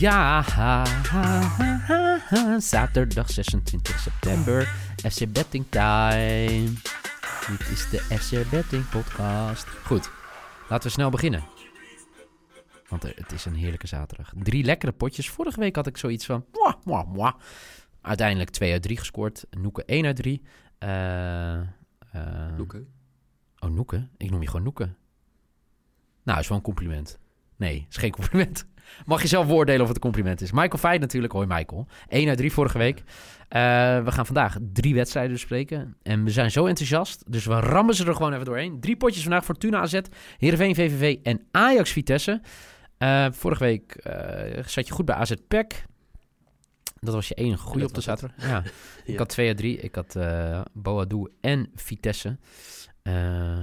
Ja, ha, ha, ha, ha, ha. zaterdag 26 september, FC Betting Time. Dit is de FC Betting Podcast. Goed, laten we snel beginnen. Want eh, het is een heerlijke zaterdag. Drie lekkere potjes. Vorige week had ik zoiets van... Mwah, mwah, mwah. Uiteindelijk 2 uit 3 gescoord. Noeke 1 uit 3. Eh eh, Loeken. Oh, Noeke? Ik noem je gewoon Noeke. Nou, is wel een compliment. Nee, is geen compliment. Mag je zelf beoordelen of het een compliment is. Michael Feit natuurlijk. Hoi Michael. 1 uit 3 vorige week. Eh, we gaan vandaag drie wedstrijden bespreken. En we zijn zo enthousiast. Dus we rammen ze er gewoon even doorheen. Drie potjes vandaag. Fortuna AZ, Heerenveen VVV en Ajax Vitesse. Eh, vorige week eh, zat je goed bij AZ PEC. Dat was je enige goede op de zaterdag. Ja. Ik had 2 uit 3. Ik had Boadu en Vitesse. Eh,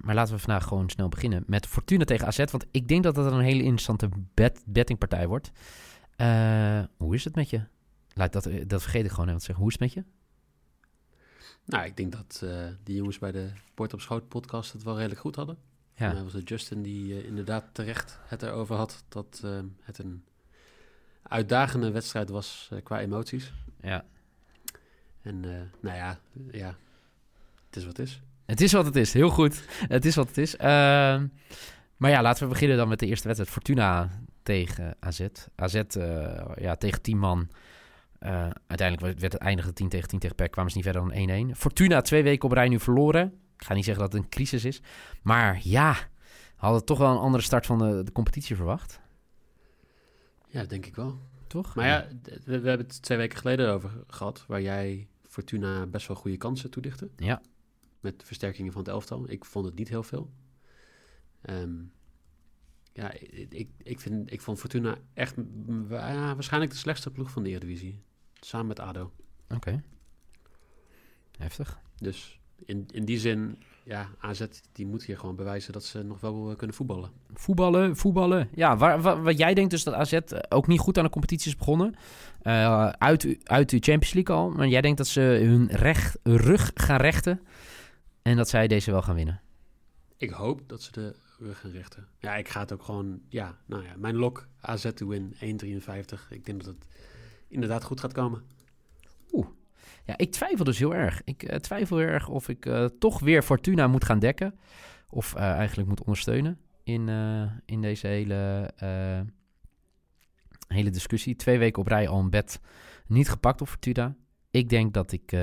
maar laten we vandaag gewoon snel beginnen met Fortuna tegen AZ. Want ik denk dat dat een hele interessante bet bettingpartij wordt. Eh, hoe is het met je? Laat dat, dat vergeet ik gewoon even te zeggen. Hoe is het met je? Nou, ik denk dat eh, die jongens bij de Port op Schoot podcast het wel redelijk goed hadden. Ja. En was het Justin die eh, inderdaad terecht het erover had dat eh, het een uitdagende wedstrijd was eh, qua emoties. ja. En eh, nou ja, ja, het is wat het is. Het is wat het is. Heel goed. Het is wat het is. Ehm, maar ja, laten we beginnen dan met de eerste wedstrijd. Fortuna tegen AZ. AZ eh, ja, tegen 10 man. Eh, uiteindelijk werd- het eindigde 10 tegen 10 tegen PEC. Kwamen ze niet verder dan 1-1. Fortuna twee weken op rij nu verloren. Ik ga niet zeggen dat het een crisis is. Maar ja, hadden toch wel een andere start van de, de competitie verwacht. Ja, denk ik wel. Toch? Maar ja, we, we hebben het twee weken geleden over gehad, waar jij Fortuna best wel goede kansen toedichtte. Ja. Met versterkingen van het elftal. Ik vond het niet heel veel. Ehm, ja, ik, ik, vind, ik vond Fortuna echt ja, waarschijnlijk de slechtste ploeg van de Eredivisie. Samen met ADO. Oké. Heftig. Dus in, in die zin, ja, AZ die moet hier gewoon bewijzen dat ze nog wel eh, kunnen voetballen. Voetballen, voetballen. Ja, waar, waar- wat jij denkt dus dat AZ ook niet goed aan de competitie is begonnen. Eh, uit, uit de Champions League al. Maar jij denkt dat ze hun recht, rug gaan rechten. En dat zij deze wel gaan winnen. Ik hoop dat ze de rug gaan rechten. Ja, ik ga het ook gewoon... Ja, nou ja, mijn lok AZ to win 1,53. Ik denk dat het inderdaad goed gaat komen. Ja, ik twijfel dus heel erg. Ik eh, twijfel heel erg of ik eh, toch weer Fortuna moet gaan dekken. Of eh, eigenlijk moet ondersteunen in, in deze hele, hele discussie. Twee weken op rij al een bed niet gepakt op Fortuna. Ik denk dat ik...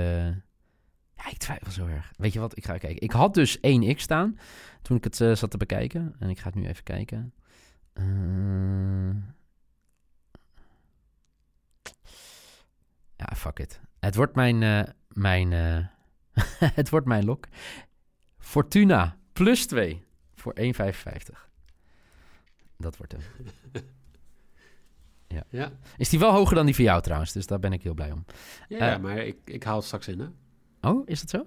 ja, ik twijfel zo erg. Weet je wat? Ik ga kijken. Ik had dus 1x staan toen ik het eh, zat te bekijken. En ik ga het nu even kijken. Eh, ja, fuck it. Het wordt mijn, eh, mijn, het wordt mijn lok. Fortuna plus 2 voor 1,55. Dat wordt hem. Ja, Is die wel hoger dan die van jou trouwens, dus daar ben ik heel blij om. ja, ja, maar ik, ik haal het straks in, hè? Oh, is dat zo?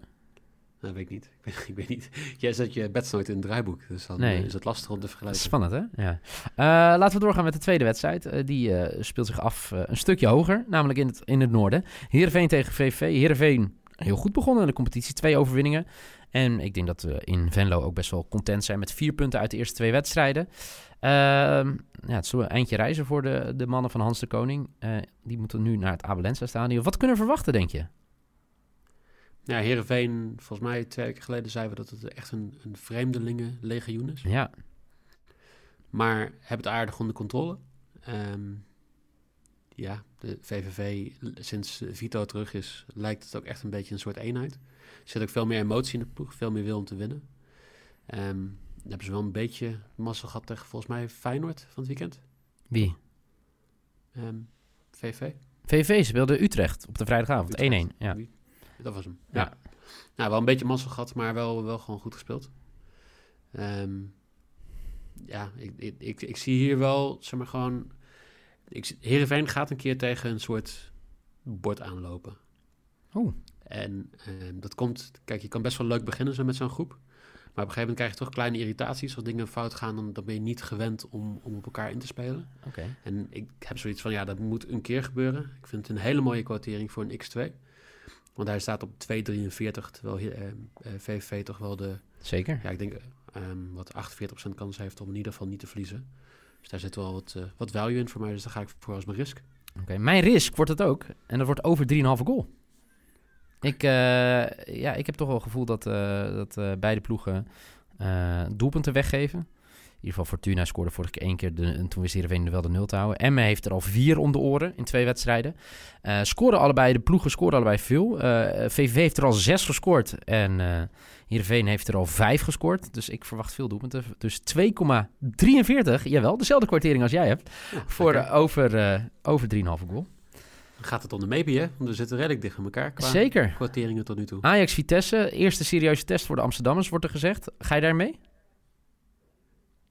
Dat weet ik niet. Ik weet, ik weet niet. Jij zet je bets nooit in het draaiboek, dus dan Nee. eh, is het lastig om te vergelijken. Spannend, hè? Ja. Eh, laten we doorgaan met de tweede wedstrijd. Eh, die speelt zich af een stukje hoger, namelijk in het, in het noorden. Heerenveen tegen VVV. Heerenveen heel goed begonnen in de competitie, twee overwinningen. En ik denk dat we in Venlo ook best wel content zijn met vier punten uit de eerste twee wedstrijden. Ehm, ja, het is een eindje reizen voor de, de mannen van Hans de Koning. Die moeten nu naar het Abelensa Stadion. Wat kunnen we verwachten, denk je? Ja, Heerenveen, volgens mij twee weken geleden zeiden we dat het echt een, een vreemdelingenlegioen is. Ja, Maar hebben het aardig onder controle. Ehm, ja, de VVV, sinds Vito terug is, lijkt het ook echt een beetje een soort eenheid. Er zit ook veel meer emotie in de ploeg, veel meer wil om te winnen. Ehm, dan hebben ze wel een beetje massa gehad tegen volgens mij Feyenoord van het weekend. wie? Ehm VV. VVV speelde Utrecht op de vrijdagavond. 1-1. Utrecht. Ja. Dat was hem. Ja. Ja. Nou, wel een beetje massa gehad, maar wel, wel gewoon goed gespeeld. Ehm, ja, ik, ik, ik, ik zie hier wel, zeg maar gewoon... Ik, Heerenveen gaat een keer tegen een soort bord aanlopen. Oeh. En ehm, dat komt... Kijk, je kan best wel leuk beginnen zo met zo'n groep. Maar op een gegeven moment krijg je toch kleine irritaties. Als dingen fout gaan, dan, dan ben je niet gewend om, om op elkaar in te spelen. Oké. En ik heb zoiets van, ja, dat moet een keer gebeuren. Ik vind het een hele mooie quotering voor een X2. Want hij staat op 2,43, terwijl hier, eh, eh, VVV toch wel de, Zeker. ja, ik denk ehm, wat 48% kans heeft om in ieder geval niet te verliezen. Dus daar zit wel wat, wat value in voor mij, dus daar ga ik voor als mijn risk. Oké, mijn risk wordt het ook. En dat wordt over 3,5 goal. Ik, ja, ik heb toch wel het gevoel dat, dat beide ploegen doelpunten weggeven. In ieder geval Fortuna scoorde vorige keer één keer. De, en toen wist Heerenveen wel de nul te houden. Emme heeft er al vier om de oren in twee wedstrijden. Eh scoren allebei, de ploegen scoren allebei veel. Eh VVV heeft er al zes gescoord. En eh Heerenveen heeft er al vijf gescoord. Dus ik verwacht veel doelpunten. Dus 2,43. Jawel, dezelfde kwartering als jij hebt. Voor eh, over, eh over 3,5 goal. Gaat het om de maybe, hè? Want we zitten redelijk dicht in elkaar qua Zeker. tot nu toe. Ajax Vitesse, eerste serieuze test voor de Amsterdammers, wordt er gezegd. Ga je daarmee?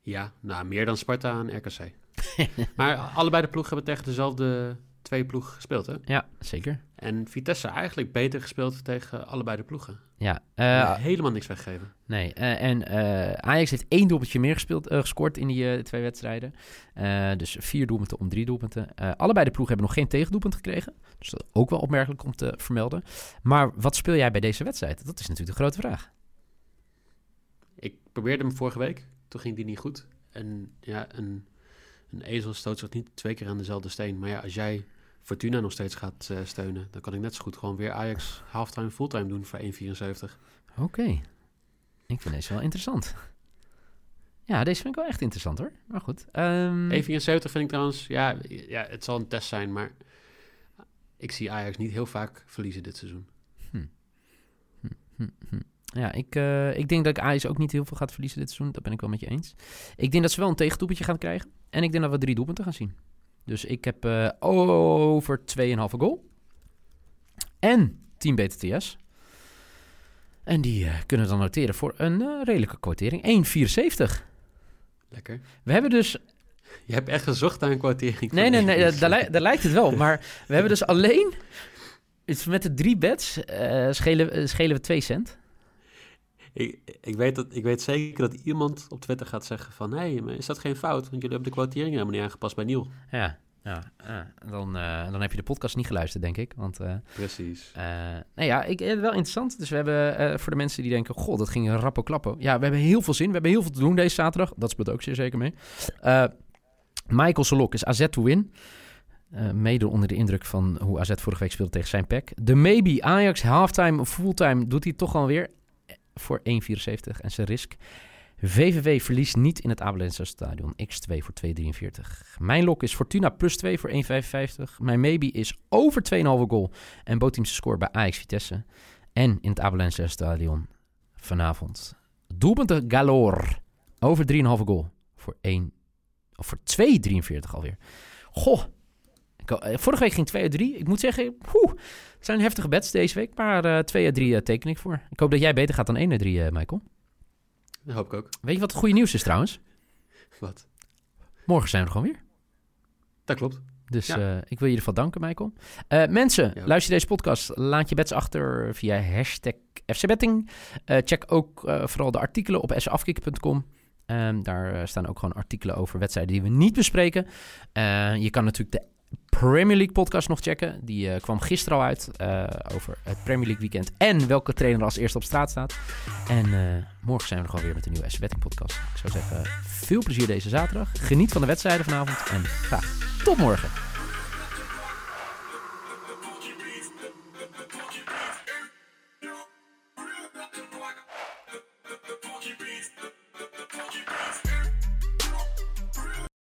Ja, nou, meer dan Sparta en RKC. maar allebei de ploegen hebben tegen dezelfde twee ploegen gespeeld, hè? Ja, zeker. En Vitesse eigenlijk beter gespeeld tegen allebei de ploegen. Ja, Uh, helemaal niks weggegeven. nee. eh, en eh, Ajax heeft één doelpuntje meer gespeeld, gescoord in die twee wedstrijden. Dus vier doelpunten om drie doelpunten. Allebei de ploegen hebben nog geen tegendoelpunt gekregen. Dus dat is ook wel opmerkelijk om te vermelden. Maar wat speel jij bij deze wedstrijd? Dat is natuurlijk de grote vraag. Ik probeerde hem vorige week, toen ging die niet goed. En ja, een, een ezel stoot zich niet twee keer aan dezelfde steen. Maar ja, als jij Fortuna nog steeds gaat uh, steunen, dan kan ik net zo goed gewoon weer Ajax halftime, fulltime doen voor 1,74. Oké. Okay. Ik vind deze wel interessant. Ja, deze vind ik wel echt interessant hoor. Maar goed. Um... 1,74 vind ik trouwens, ja, ja, het zal een test zijn, maar ik zie Ajax niet heel vaak verliezen dit seizoen. Hm. Hm, hm, hm. Ja, ik, uh, ik denk dat ik Ajax ook niet heel veel gaat verliezen dit seizoen. Dat ben ik wel met je eens. Ik denk dat ze wel een tegendoelpuntje gaan krijgen. En ik denk dat we drie doelpunten gaan zien. Dus ik heb uh, over 2,5 goal. En 10 BTTS. En die uh, kunnen we dan noteren voor een redelijke quotering. 1,74. Lekker. We hebben dus... Je hebt echt gezocht naar een quotering. Nee, nee, nee, daar, li daar, lijkt het wel. Maar we hebben dus alleen... Met de drie bets uh, schelen, schelen we 2 cent. Ik, ik, weet dat, ik weet zeker dat iemand op Twitter gaat zeggen van... hé, hey, is dat geen fout? Want jullie hebben de quotering helemaal niet aangepast bij Niel. Ja, ja, ja. Dan, uh, dan heb je de podcast niet geluisterd, denk ik. Want, uh, Precies. Uh, nou ja, ik, wel interessant. Dus we hebben voor de mensen die denken... goh, dat ging een rappo klappen. Ja, we hebben heel veel zin. We hebben heel veel te doen deze zaterdag. Dat speelt ook zeer zeker mee. Uh, Michael Solok is AZ to win. Uh, mede onder de indruk van hoe AZ vorige week speelde tegen zijn pack. De maybe Ajax halftime, fulltime doet hij toch alweer voor 1,74 en zijn risk. VVV verliest niet in het Abelense stadion. X2 voor 2,43. Mijn lok is Fortuna plus 2 voor 1,55. Mijn maybe is over 2,5 goal. En Boteamse score bij Ajax Vitesse. En in het Abelense stadion vanavond. Doelpunten galore. Over 3,5 goal. Voor 1 of voor 2,43 alweer. Goh. Vorige week ging 2 uit 3. Ik moet zeggen, poeh, het zijn heftige bets deze week. Maar uh, 2 uit 3 uh, teken ik voor. Ik hoop dat jij beter gaat dan 1 uit 3, uh, Michael. Dat hoop ik ook. Weet je wat het goede nieuws is trouwens? Wat? Morgen zijn we er gewoon weer. Dat klopt. Dus ja. uh, ik wil je ervan danken, Michael. Uh, mensen, ja. luister deze podcast. Laat je bets achter via hashtag FCBetting. Uh, check ook vooral de artikelen op safkick.com. Um, daar staan ook gewoon artikelen over wedstrijden die we niet bespreken. je kan natuurlijk de Premier League podcast nog checken. Die uh, kwam gisteren al uit uh, over het Premier League weekend en welke trainer als eerste op straat staat. En uh, morgen zijn we nog alweer met een nieuwe S-Betting podcast. Ik zou zeggen, veel plezier deze zaterdag. Geniet van de wedstrijden vanavond en graag tot morgen.